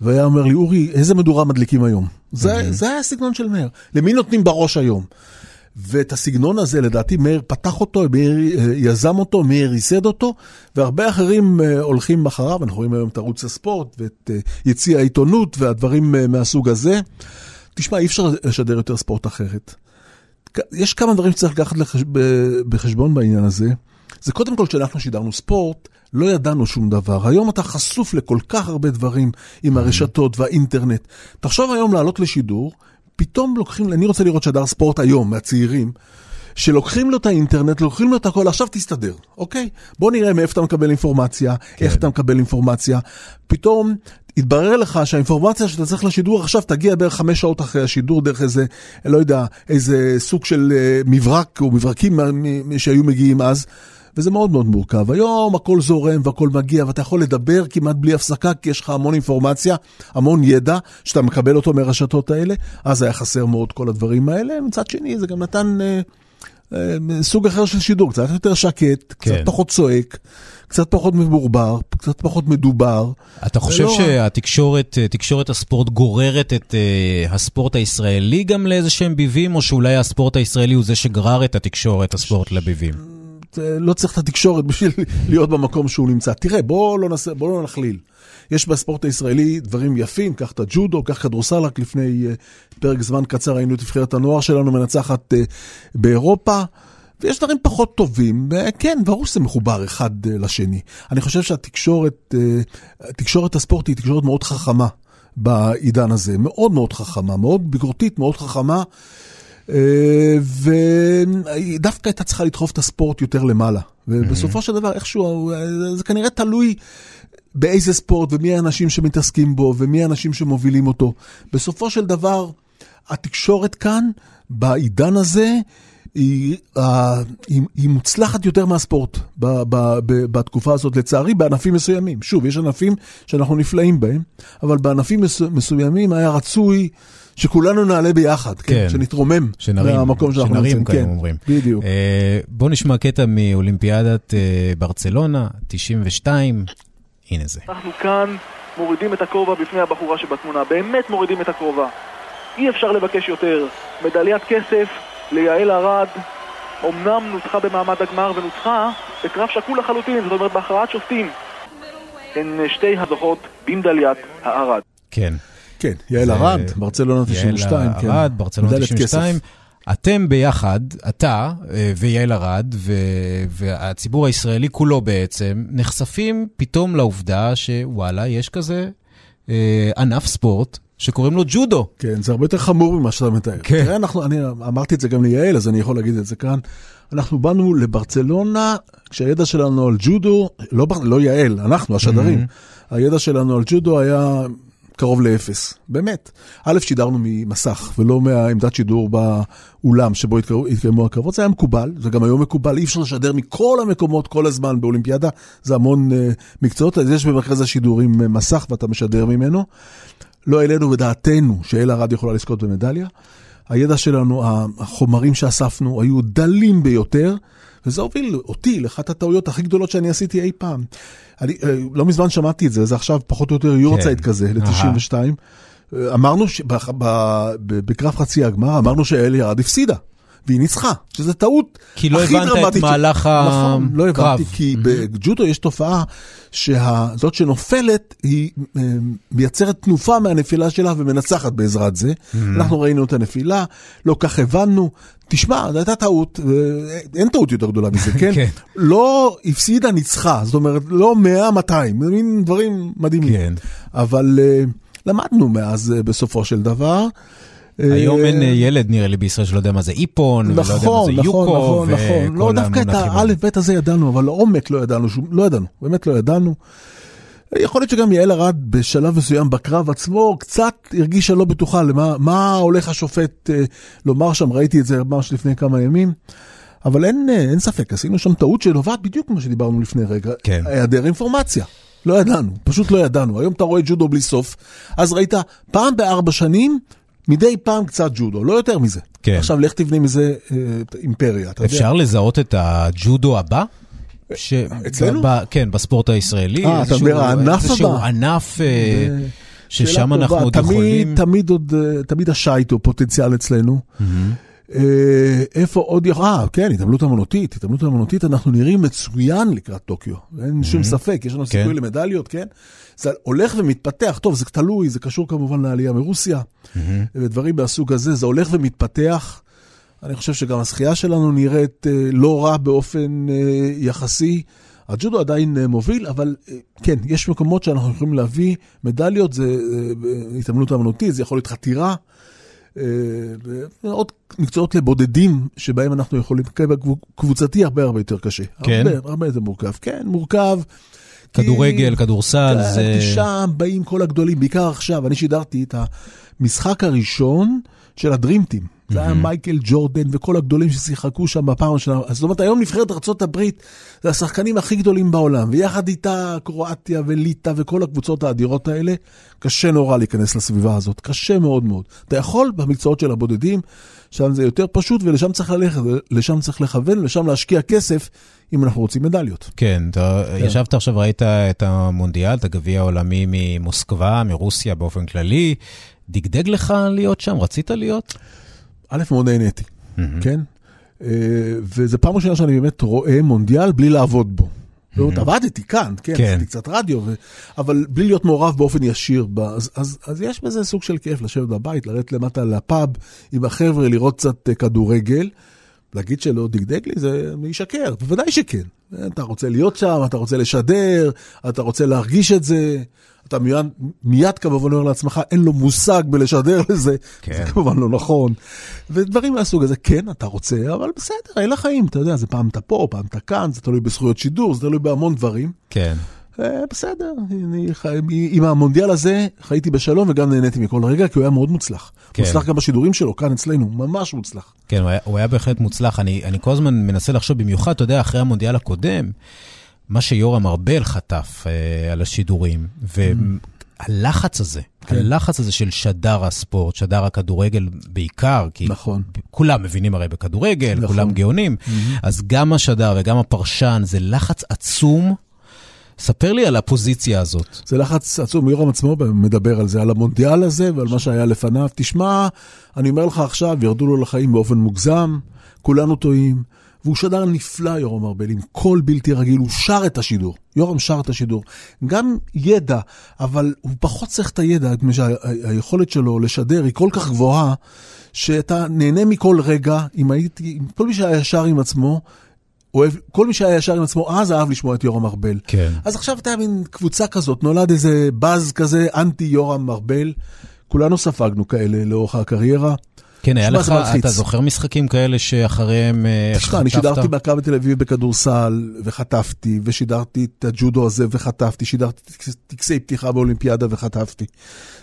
והיה אומר לי, אורי, איזה מדורה מדליקים היום? זה. זה היה הסגנון של מאיר. למי נותנים בראש היום? ואת הסגנון הזה, לדעתי, מאיר פתח אותו, מאיר אה, יזם אותו, מאיר ייסד אותו, והרבה אחרים אה, הולכים אחריו. אנחנו רואים היום את ערוץ הספורט ואת אה, יציא העיתונות והדברים מהסוג הזה. תשמע, אי אפשר לשדר יותר ספורט אחרת. יש כמה דברים שצריך לקחת. בחשבון בעניין הזה. זה קודם כל שאנחנו שידרנו ספורט, לא ידענו שום דבר. היום אתה חשוף לכל כך הרבה דברים עם הרשתות והאינטרנט. תחשוב היום לעלות לשידור, פתאום לוקחים, אני רוצה לראות שדר ספורט היום מהצעירים, שלוקחים לו את האינטרנט, לוקחים לו את הכל, עכשיו תסתדר, אוקיי? בוא נראה מאיפה אתה מקבל אינפורמציה, כן. איך אתה מקבל אינפורמציה. פתאום יתברר לך שהאינפורמציה שאתה צריך לשידור עכשיו תגיע בערך חמש שעות אחרי השידור, דרך איזה, לא יודע, איזה סוג של uh, מברק או מברקים שהיו מגיעים אז. וזה מאוד מאוד מורכב. היום הכל זורם והכל מגיע, ואתה יכול לדבר כמעט בלי הפסקה, כי יש לך המון אינפורמציה, המון ידע, שאתה מקבל אותו מהרשתות האלה, אז היה חסר מאוד כל הדברים האלה. מצד שני, זה גם נתן אה, אה, סוג אחר של שידור, קצת יותר שקט, כן. קצת פחות צועק. קצת פחות מבורבר, קצת פחות מדובר. אתה חושב לא... שהתקשורת, אה, תקשורת הספורט גוררת את uh, הספורט הישראלי גם לאיזה שהם ביבים, או שאולי הספורט הישראלי הוא זה שגרר את התקשורת הספורט לביבים? לא צריך את התקשורת בשביל להיות במקום שהוא נמצא. תראה, בוא לא. בוא לא נכליל. יש בספורט הישראלי דברים יפים, קח את הג'ודו, קח כדורסל, רק לפני uh, פרק זמן קצר היינו את נבחרת הנוער שלנו מנצחת uh, באירופה. ויש דברים פחות טובים, כן, ברור שזה מחובר אחד לשני. אני חושב שהתקשורת, תקשורת הספורט היא תקשורת מאוד חכמה בעידן הזה, מאוד מאוד חכמה, מאוד ביקורתית, מאוד חכמה. אה, ודווקא הייתה צריכה לדחוף את הספורט יותר למעלה. ובסופו של דבר, איכשהו, אה, זה כנראה תלוי באיזה ספורט ומי האנשים שמתעסקים בו ומי האנשים שמובילים אותו. בסופו של דבר, התקשורת כאן, בעידן הזה, היא, היא, היא מוצלחת יותר מהספורט ב, ב, ב, בתקופה הזאת, לצערי, בענפים מסוימים. שוב, יש ענפים שאנחנו נפלאים בהם, אבל בענפים מסוימים היה רצוי שכולנו נעלה ביחד, כן, כן שנתרומם שנרים, מהמקום שאנחנו נמצאים. שנרים, כאלה כן, אומרים. בדיוק. אה, בוא נשמע קטע מאולימפיאדת אה, ברצלונה, 92, הנה זה. אנחנו כאן מורידים את הכובע בפני הבחורה שבתמונה, באמת מורידים את הכובע. אי אפשר לבקש יותר. מדליית כסף ליעל ארד, אמנם נוצחה במעמד הגמר ונוצחה בקרב שקול לחלוטין, זאת אומרת בהכרעת שופטים. הן שתי הזוכות במדליית הארד. כן. כן, יעל ארד, ברצלונה 92. יעל ארד, ברצלונה 92. אתם ביחד, אתה אה, ויעל ארד והציבור הישראלי כולו בעצם, נחשפים פתאום לעובדה שוואלה, יש כזה אה, ענף ספורט שקוראים לו ג'ודו. כן, זה הרבה יותר חמור ממה שאתה מתאר. כן. תראה, אנחנו, אני אמרתי את זה גם ליעל, אז אני יכול להגיד את זה כאן. אנחנו באנו לברצלונה, כשהידע שלנו על ג'ודו, לא, לא יעל, אנחנו, השדרים, mm-hmm. הידע שלנו על ג'ודו היה קרוב לאפס, באמת. א', שידרנו ממסך ולא מהעמדת שידור באולם שבו התקיימו הקרבות, זה היה מקובל, זה גם היום מקובל, אי אפשר לשדר מכל המקומות כל הזמן באולימפיאדה, זה המון uh, מקצועות, אז יש במרכז השידורים uh, מסך ואתה משדר ממנו. לא העלינו בדעתנו שאל ארד יכולה לזכות במדליה. הידע שלנו, החומרים שאספנו היו דלים ביותר, וזה הוביל אותי לאחת הטעויות הכי גדולות שאני עשיתי אי פעם. אני אה, לא מזמן שמעתי את זה, זה עכשיו פחות או יותר יורצייט כן. כזה, ל-92. אמרנו, בקרב חצי הגמר, אמרנו שאל ירד הפסידה. והיא ניצחה, שזה טעות כי לא הבנת את מהלך הקרב. נכון, לא הבנתי, כי mm-hmm. בג'ודו יש תופעה שזאת שנופלת, היא אה, מייצרת תנופה מהנפילה שלה ומנצחת בעזרת זה. Mm-hmm. אנחנו ראינו את הנפילה, לא כך הבנו. תשמע, זו הייתה טעות, אין טעות יותר גדולה מזה, כן? כן. לא הפסידה, ניצחה, זאת אומרת, לא 100, 200, זה מין דברים מדהימים. כן. אבל uh, למדנו מאז בסופו של דבר. היום אין אה, ילד, נראה לי, בישראל שלא יודע מה זה איפון, ולא יודע מה נכון, זה יוקו, נכון, נכון, לא, דווקא את האלף-בית הזה ידענו, אבל לעומק לא ידענו, לא ידענו, באמת לא ידענו. יכול להיות שגם יעל ארד בשלב מסוים בקרב עצמו קצת הרגישה לא בטוחה למה מה הולך השופט אה, לומר שם, ראיתי את זה ממש לפני כמה ימים. אבל אין, אה, אין ספק, עשינו שם טעות שנובעת בדיוק כמו שדיברנו לפני רגע, כן. היעדר אינפורמציה. לא ידענו, פשוט לא ידענו. היום אתה רואה ג'ודו בלי סוף, אז ראית פעם בארבע שנים מדי פעם קצת ג'ודו, לא יותר מזה. כן. עכשיו לך תבנה מזה אה, אימפריה, אתה אפשר יודע. לזהות את הג'ודו הבא? ש... אצלנו? ב... כן, בספורט הישראלי. אה, אתה אומר הענף הבא? איזשהו ענף אה, ששם אנחנו עוד תמיד, יכולים... תמיד עוד, אה, תמיד השייט הוא פוטנציאל אצלנו. Mm-hmm. איפה עוד יכול... אה, כן, התעמלות אמנותית. התעמלות אמנותית, אנחנו נראים מצוין לקראת טוקיו. אין שום ספק, יש לנו כן. סיכוי למדליות, כן? זה הולך ומתפתח. טוב, זה תלוי, זה קשור כמובן לעלייה מרוסיה, ודברים מהסוג הזה, זה הולך ומתפתח. אני חושב שגם הזכייה שלנו נראית אה, לא רע באופן אה, יחסי. הג'ודו עדיין מוביל, אבל כן, יש מקומות שאנחנו יכולים להביא מדליות, זה התעמלות אמנותית, זה יכול להיות חתירה. ועוד אה, מקצועות לבודדים שבהם אנחנו יכולים, קבוצתי הרבה הרבה יותר קשה. כן? הרבה, הרבה יותר מורכב. כן, מורכב. כדורגל. כדורסל, כן, זה... שם באים כל הגדולים, בעיקר עכשיו, אני שידרתי את המשחק הראשון של הדרימטים. זה היה מייקל ג'ורדן וכל הגדולים ששיחקו שם בפעם הראשונה. זאת אומרת, היום נבחרת ארה"ב זה השחקנים הכי גדולים בעולם, ויחד איתה קרואטיה וליטא וכל הקבוצות האדירות האלה, קשה נורא להיכנס לסביבה הזאת, קשה מאוד מאוד. אתה יכול במקצועות של הבודדים, שם זה יותר פשוט ולשם צריך ללכת, לשם צריך לכוון, לשם להשקיע כסף. אם אנחנו רוצים מדליות. כן, אתה כן. ישבת עכשיו, ראית את המונדיאל, את הגביע העולמי ממוסקבה, מרוסיה באופן כללי. דגדג לך להיות שם? רצית להיות? א', מאוד נהניתי, mm-hmm. כן? Uh, וזו פעם ראשונה שאני באמת רואה מונדיאל בלי לעבוד בו. זאת. עבדתי כאן, כן, כן. עשיתי קצת רדיו, ו... אבל בלי להיות מעורב באופן ישיר. אז, אז, אז יש בזה סוג של כיף לשבת בבית, לרדת למטה לפאב עם החבר'ה, לראות קצת אה, כדורגל. להגיד שלא דגדג לי זה משקר, בוודאי שכן. אתה רוצה להיות שם, אתה רוצה לשדר, אתה רוצה להרגיש את זה. אתה מיד, מיד כמובן אומר לעצמך, אין לו מושג בלשדר לזה, כן. זה כמובן לא נכון. ודברים מהסוג הזה, כן, אתה רוצה, אבל בסדר, אלה החיים, אתה יודע, זה פעם אתה פה, פעם אתה כאן, זה תלוי בזכויות שידור, זה תלוי בהמון דברים. כן. אה, בסדר, אני חי... עם המונדיאל הזה חייתי בשלום וגם נהניתי מכל רגע, כי הוא היה מאוד מוצלח. כן. מוצלח גם בשידורים שלו, כאן אצלנו, ממש מוצלח. כן, הוא היה, הוא היה בהחלט מוצלח. אני, אני כל הזמן מנסה לחשוב, במיוחד, אתה יודע, אחרי המונדיאל הקודם, מה שיורם ארבל חטף אה, על השידורים, והלחץ הזה, כן. הלחץ הזה של שדר הספורט, שדר הכדורגל בעיקר, כי נכון. כולם מבינים הרי בכדורגל, נכון. כולם גאונים, mm-hmm. אז גם השדר וגם הפרשן, זה לחץ עצום. ספר לי על הפוזיציה הזאת. זה לחץ עצום, יורם עצמו מדבר על זה, על המונדיאל הזה ועל מה שהיה לפניו. תשמע, אני אומר לך עכשיו, ירדו לו לחיים באופן מוגזם, כולנו טועים. והוא שדר נפלא, יורם ארבל, עם קול בלתי רגיל, הוא שר את השידור. יורם שר את השידור. גם ידע, אבל הוא פחות צריך את הידע, מפני שהיכולת שלו לשדר היא כל כך גבוהה, שאתה נהנה מכל רגע, אם הייתי, כל מי שהיה ישר עם עצמו, אוהב, כל מי שהיה ישר עם עצמו אז אהב לשמוע את יורם ארבל. כן. אז עכשיו אתה מין קבוצה כזאת, נולד איזה באז כזה, אנטי יורם ארבל. כולנו ספגנו כאלה לאורך הקריירה. כן, היה לך, אתה זוכר משחקים כאלה שאחריהם חטפת? תשמע, אני שידרתי בהקרב בתל אביב בכדורסל, וחטפתי, ושידרתי את הג'ודו הזה וחטפתי, שידרתי טקסי פתיחה באולימפיאדה וחטפתי.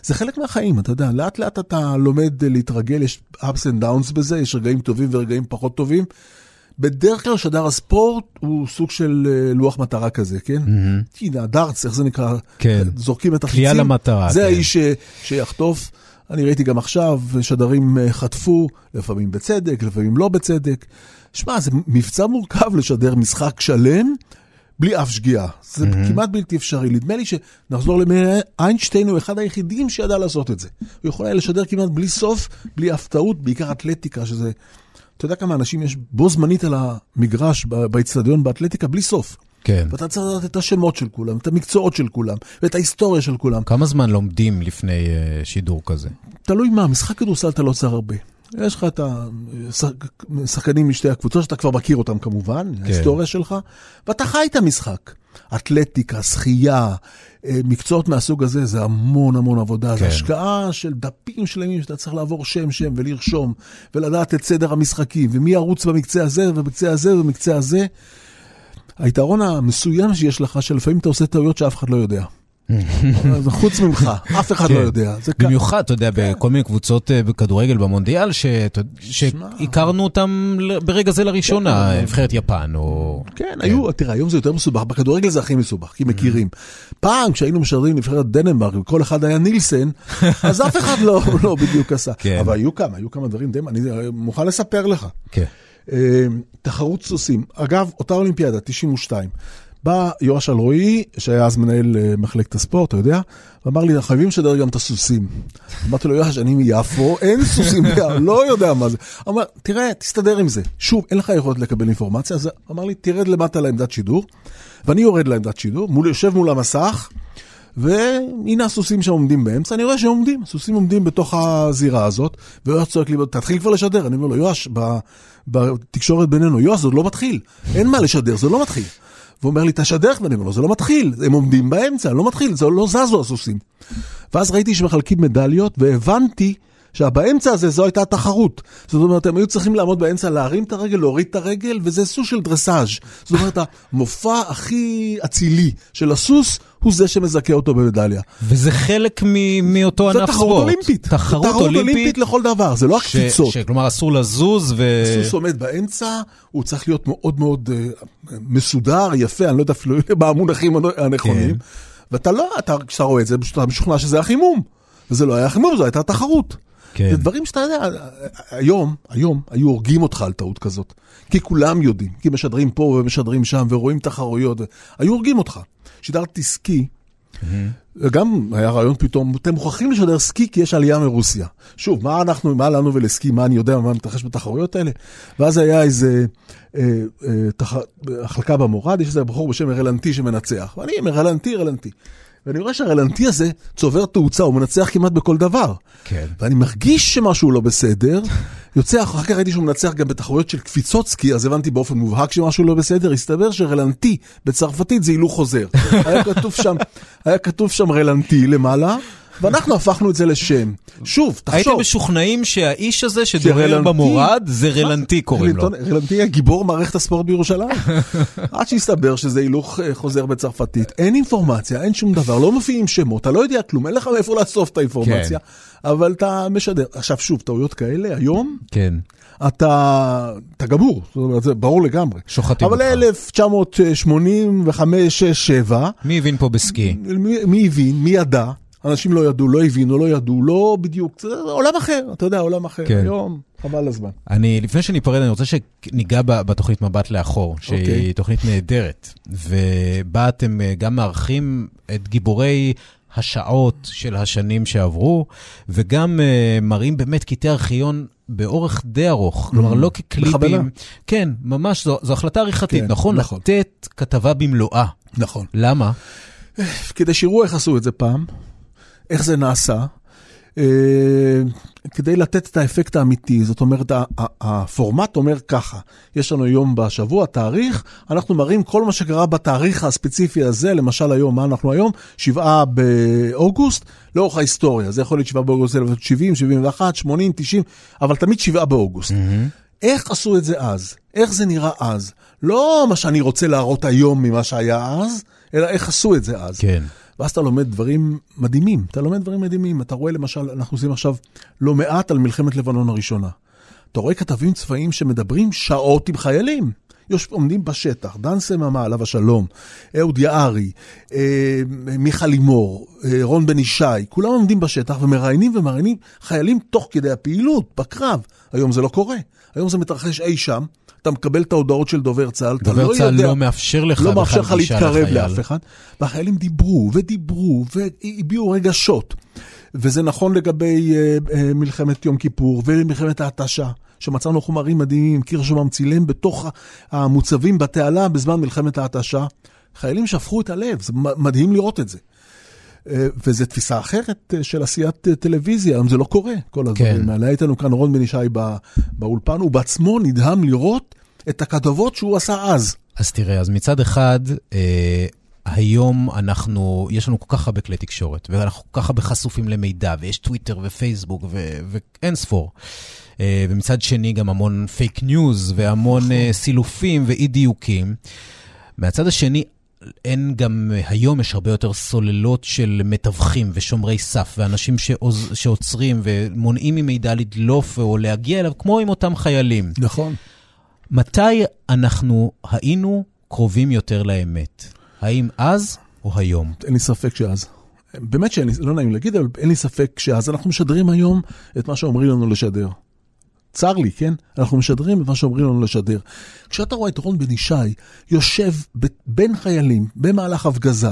זה חלק מהחיים, אתה יודע, לאט לאט אתה לומד להתרגל, יש ups and downs בזה, יש רגעים טובים ורגעים פחות טובים. בדרך כלל שדר הספורט הוא סוג של אה, לוח מטרה כזה, כן? הנה, הדארטס, איך זה נקרא? כן. זורקים את החיצים. קליעה למטרה. זה כן. האיש שיחטוף. אני ראיתי גם עכשיו, שדרים אה, חטפו, לפעמים בצדק, לפעמים לא בצדק. שמע, זה מבצע מורכב לשדר משחק שלם בלי אף שגיאה. זה mm-hmm. כמעט בלתי אפשרי. נדמה לי שנחזור למאיר איינשטיין, הוא אחד היחידים שידע לעשות את זה. הוא יכול היה לשדר כמעט בלי סוף, בלי אף טעות, בעיקר אתלטיקה, שזה... אתה יודע כמה אנשים יש בו זמנית על המגרש, באצטדיון, באתלטיקה, בלי סוף. כן. ואתה צריך לדעת את השמות של כולם, את המקצועות של כולם, ואת ההיסטוריה של כולם. כמה זמן לומדים לפני uh, שידור כזה? תלוי מה, משחק כדורסל אתה לא צריך הרבה. יש לך את השחקנים משתי הקבוצות, שאתה כבר מכיר אותם כמובן, כן. ההיסטוריה שלך, ואתה חי את המשחק. אתלטיקה, שחייה, מקצועות מהסוג הזה, זה המון המון עבודה. כן. זה השקעה של דפים שלמים שאתה צריך לעבור שם-שם ולרשום, ולדעת את סדר המשחקים, ומי ירוץ במקצה הזה, ובמקצה הזה, ובמקצה הזה. היתרון המסוים שיש לך, שלפעמים אתה עושה טעויות שאף אחד לא יודע. זה חוץ ממך, אף אחד לא כן. יודע. במיוחד, אתה יודע, כן. בכל מיני קבוצות אה, בכדורגל במונדיאל, שהכרנו אותם ברגע זה לראשונה, כן. נבחרת יפן או... כן, היו, תראה, היום זה יותר מסובך, בכדורגל זה הכי מסובך, כי מכירים. פעם, כשהיינו משדרים נבחרת דנמרק, וכל אחד היה נילסן, אז אף אחד לא, לא בדיוק עשה. אבל היו כמה, היו כמה דברים, אני מוכן לספר לך. אה, תחרות סוסים. אגב, אותה אולימפיאדה, 92. בא יואש אלרועי, שהיה אז מנהל אה, מחלקת הספורט, אתה יודע, ואמר לי, חייבים לשדר גם את הסוסים. אמרתי לו, יואש, אני מיפו, אין סוסים לא יודע מה זה. אמר, תראה, תסתדר עם זה. שוב, אין לך יכולת לקבל אינפורמציה, אז אמר לי, תרד למטה לעמדת שידור, ואני יורד לעמדת שידור, מול, יושב מול המסך, והנה הסוסים שעומדים באמצע, אני רואה שהם עומדים, הסוסים עומדים בתוך הזירה הזאת, ויואש צועק לי, תתחיל כבר לשדר. אני אומר לו, יואש, בתקשורת בינינו, יואש, זה עוד לא מתחיל, אין מה לשדר, זה לא מתחיל. והוא אומר לי, תשדר, ואני אומר לו, זה לא מתחיל, הם עומדים באמצע, לא מתחיל, זה לא זזו הסוסים. ואז ראיתי שמחלקים מדליות, והבנתי שבאמצע הזה זו הייתה התחרות. זאת אומרת, הם היו צריכים לעמוד באמצע, להרים את הרגל, להוריד את הרגל, וזה סוג של דרסאז'. זאת אומרת, המופע הכי אצילי של הסוס הוא זה שמזכה אותו במדליה. וזה חלק מאותו ענף ספורט. זה תחרות אולימפית. תחרות אולימפית. אולימפית לכל דבר, זה לא הקפיצות. כלומר, אסור לזוז ו... הסוס עומד באמצע, הוא צריך להיות מאוד מאוד uh, מסודר, יפה, אני לא יודע אפילו מה המונחים הנכונים. כן. ואתה לא, כשאתה רואה את זה, אתה משוכנע שזה החימום. וזה לא היה חימום, זו הייתה תחרות. כן. זה דברים שאתה יודע, היום, היום, היו הורגים אותך על טעות כזאת. כי כולם יודעים, כי משדרים פה ומשדרים שם ורואים תחרויות, היו הורגים אותך. שידרתי סקי, mm-hmm. גם היה רעיון פתאום, אתם מוכרחים לשדר סקי כי יש עלייה מרוסיה. שוב, מה אנחנו, מה לנו ולסקי, מה אני יודע, מה מתרחש בתחרויות האלה? ואז היה איזה אה, אה, תח... החלקה במורד, יש איזה בחור בשם רלנטי שמנצח. ואני עם רלנטי, רלנטי. ואני רואה שהרלנטי הזה צובר תאוצה, הוא מנצח כמעט בכל דבר. כן. ואני מרגיש שמשהו לא בסדר, יוצא, אחר כך ראיתי שהוא מנצח גם בתחרויות של קפיצות סקי, אז הבנתי באופן מובהק שמשהו לא בסדר, הסתבר שרלנטי בצרפתית זה הילוך חוזר. היה כתוב שם, היה כתוב שם רלנטי למעלה. ואנחנו הפכנו את זה לשם. שוב, תחשוב. הייתם משוכנעים שהאיש הזה שדוהר במורד, זה רלנטי קוראים לו. רלנטי הגיבור מערכת הספורט בירושלים. עד שהסתבר שזה הילוך אה, חוזר בצרפתית. אין אינפורמציה, אין שום דבר, לא מופיעים שמות, אתה לא יודע כלום, אין לך מאיפה לאסוף את האינפורמציה, כן. אבל אתה משדר. עכשיו שוב, טעויות כאלה, היום, כן. אתה, אתה גמור, זאת אומרת, זה ברור לגמרי. שוחטים אותך. אבל 1985, 6, 7. מי הבין פה בסקי? מי, מי הבין, מי ידע? אנשים לא ידעו, לא הבינו, לא ידעו, לא בדיוק, זה עולם אחר, אתה יודע, עולם אחר. כן. היום, חבל הזמן. אני, לפני שניפרד, אני רוצה שניגע בתוכנית מבט לאחור, שהיא okay. אוקיי. תוכנית נהדרת, ובה אתם אה, גם מארחים את גיבורי השעות של השנים שעברו, וגם uh, מראים באמת קטעי ארכיון באורך די ארוך, כלומר לא כקליפים. בכוונה. כן, ממש, זו, זו החלטה עריכתית, כן, נכון? נכון. לתת כתבה במלואה. נכון. למה? כדי שיראו איך עשו את זה פעם, איך זה נעשה. אה, כדי לתת את האפקט האמיתי. זאת אומרת, הפורמט אומר ככה, יש לנו יום בשבוע, תאריך, אנחנו מראים כל מה שקרה בתאריך הספציפי הזה, למשל היום, מה אנחנו היום? שבעה באוגוסט, לאורך ההיסטוריה. זה יכול להיות שבעה באוגוסט 1970, 71, 80, 90, אבל תמיד שבעה באוגוסט. Mm-hmm. איך עשו את זה אז? איך זה נראה אז? לא מה שאני רוצה להראות היום ממה שהיה אז, אלא איך עשו את זה אז. כן. ואז אתה לומד דברים מדהימים, אתה לומד דברים מדהימים. אתה רואה למשל, אנחנו עושים עכשיו לא מעט על מלחמת לבנון הראשונה. אתה רואה כתבים צבאיים שמדברים שעות עם חיילים. יוש, עומדים בשטח, דן סממה עליו השלום, אהוד יערי, אה, מיכה לימור, אה, רון בן ישי, כולם עומדים בשטח ומראיינים ומראיינים חיילים תוך כדי הפעילות, בקרב. היום זה לא קורה, היום זה מתרחש אי שם, אתה מקבל את ההודעות של דובר צה"ל, אתה לא יודע... דובר צה"ל לא מאפשר לך לא מאפשר לך להתקרב לאף אחד. והחיילים דיברו ודיברו והביעו רגשות. וזה נכון לגבי uh, uh, מלחמת יום כיפור ומלחמת ההתשה, שמצאנו חומרים מדהימים, קירשמן צילם בתוך המוצבים בתעלה בזמן מלחמת ההתשה. חיילים שפכו את הלב, זה מדהים לראות את זה. אה, וזו תפיסה אחרת של עשיית טלוויזיה, היום זה לא קורה, כל הדברים כן. האלה. היה איתנו כאן רון בן ישי באולפן, הוא בעצמו נדהם לראות את הכתבות שהוא עשה אז. אז תראה, אז מצד אחד, אה, היום אנחנו, יש לנו כל כך הרבה כלי תקשורת, ואנחנו כל כך הרבה חשופים למידע, ויש טוויטר ופייסבוק ואין ספור. אה, ומצד שני גם המון fake news והמון נכון. אה, סילופים ואי דיוקים. מהצד השני, אין גם, היום יש הרבה יותר סוללות של מתווכים ושומרי סף ואנשים שעוז, שעוצרים ומונעים ממידע לדלוף או להגיע אליו, כמו עם אותם חיילים. נכון. מתי אנחנו היינו קרובים יותר לאמת? האם אז או היום? אין לי ספק שאז. באמת שאין לי, לא נעים להגיד, אבל אין לי ספק שאז אנחנו משדרים היום את מה שאומרים לנו לשדר. צר לי, כן? אנחנו משדרים את מה שאומרים לנו לשדר. כשאתה רואה את רון בן ישי יושב בין חיילים במהלך הפגזה,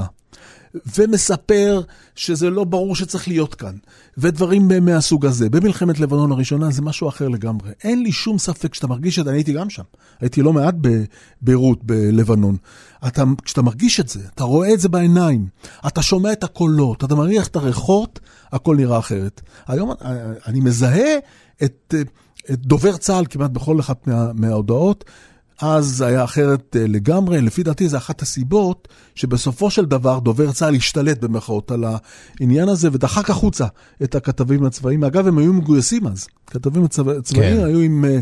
ומספר שזה לא ברור שצריך להיות כאן, ודברים מהסוג הזה. במלחמת לבנון הראשונה זה משהו אחר לגמרי. אין לי שום ספק שאתה מרגיש את זה, אני הייתי גם שם. הייתי לא מעט בביירות, בלבנון. אתה, כשאתה מרגיש את זה, אתה רואה את זה בעיניים, אתה שומע את הקולות, אתה מריח את הריחות, הכל נראה אחרת. היום אני מזהה את, את דובר צה"ל כמעט בכל אחת מה, מההודעות. אז זה היה אחרת אה, לגמרי, לפי דעתי זה אחת הסיבות שבסופו של דבר דובר צה"ל השתלט במרכאות על העניין הזה ודחק החוצה את הכתבים הצבאיים. אגב, הם היו מגויסים אז, כתבים הצבאיים כן. היו עם uh,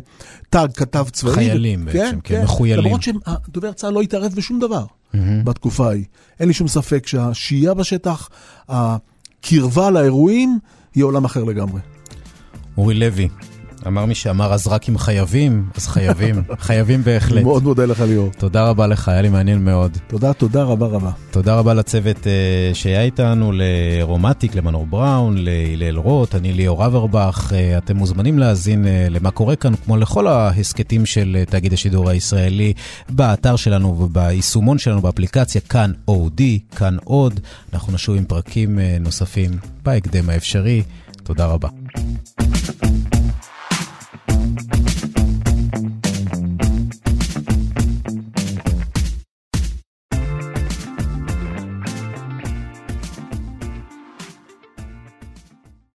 תג כתב צבאי. חיילים בעצם, כן, כן, מחוילים. למרות שדובר צה"ל לא התערב בשום דבר mm-hmm. בתקופה ההיא. אין לי שום ספק שהשהייה בשטח, הקרבה לאירועים, היא עולם אחר לגמרי. אורי לוי, אמר מי שאמר, אז רק אם חייבים, אז חייבים. חייבים בהחלט. מאוד מודה לך, ליאור. תודה רבה לך, היה לי מעניין מאוד. תודה, תודה רבה רבה. תודה רבה לצוות uh, שהיה איתנו, לרומטיק, למנור בראון, להלל רוט, אני ליאור אברבך. Uh, אתם מוזמנים להאזין uh, למה קורה כאן, כמו לכל ההסכתים של uh, תאגיד השידור הישראלי, באתר שלנו וביישומון שלנו באפליקציה, כאן אודי, כאן עוד. אנחנו נשוב עם פרקים uh, נוספים בהקדם האפשרי. תודה רבה.